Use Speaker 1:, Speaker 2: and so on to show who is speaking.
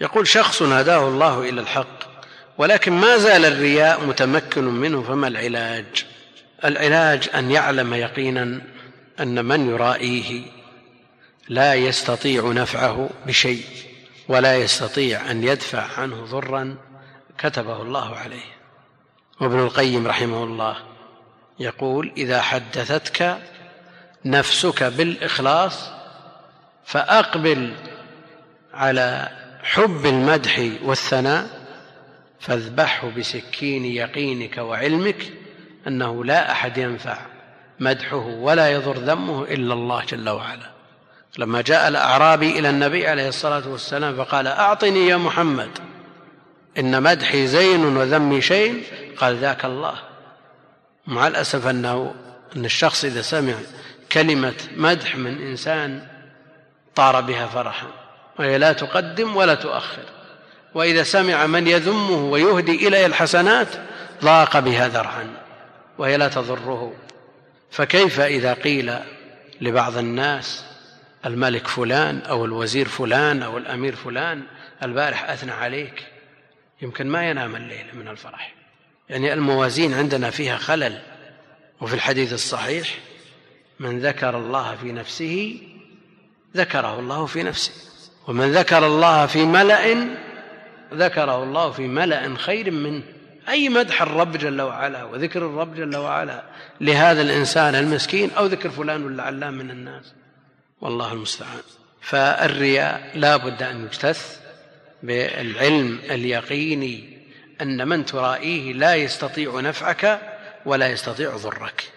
Speaker 1: يقول شخص هداه الله إلى الحق ولكن ما زال الرياء متمكن منه فما العلاج؟ العلاج أن يعلم يقينا أن من يرائيه لا يستطيع نفعه بشيء ولا يستطيع أن يدفع عنه ضرا كتبه الله عليه. وابن القيم رحمه الله يقول إذا حدثتك نفسك بالإخلاص فأقبل على حب المدح والثناء فاذبحه بسكين يقينك وعلمك أنه لا أحد ينفع مدحه ولا يضر ذمه إلا الله جل وعلا. لما جاء الأعرابي إلى النبي عليه الصلاة والسلام فقال أعطني يا محمد إن مدحي زين وذمي شيء قال ذاك الله. مع الأسف أنه أن الشخص إذا سمع كلمة مدح من إنسان طار بها فرحا. وهي لا تقدم ولا تؤخر. وإذا سمع من يذمه ويهدي إليه الحسنات ضاق بها ذرعا وهي لا تضره. فكيف إذا قيل لبعض الناس الملك فلان أو الوزير فلان أو الأمير فلان البارح أثنى عليك يمكن ما ينام الليل من الفرح. يعني الموازين عندنا فيها خلل وفي الحديث الصحيح من ذكر الله في نفسه ذكره الله في نفسه. ومن ذكر الله في ملأ ذكره الله في ملأ خير منه أي مدح الرب جل وعلا وذكر الرب جل وعلا لهذا الإنسان المسكين أو ذكر فلان ولا علام من الناس. والله المستعان. فالرياء لا بد أن يجتث بالعلم اليقيني أن من ترائيه لا يستطيع نفعك ولا يستطيع ضرك.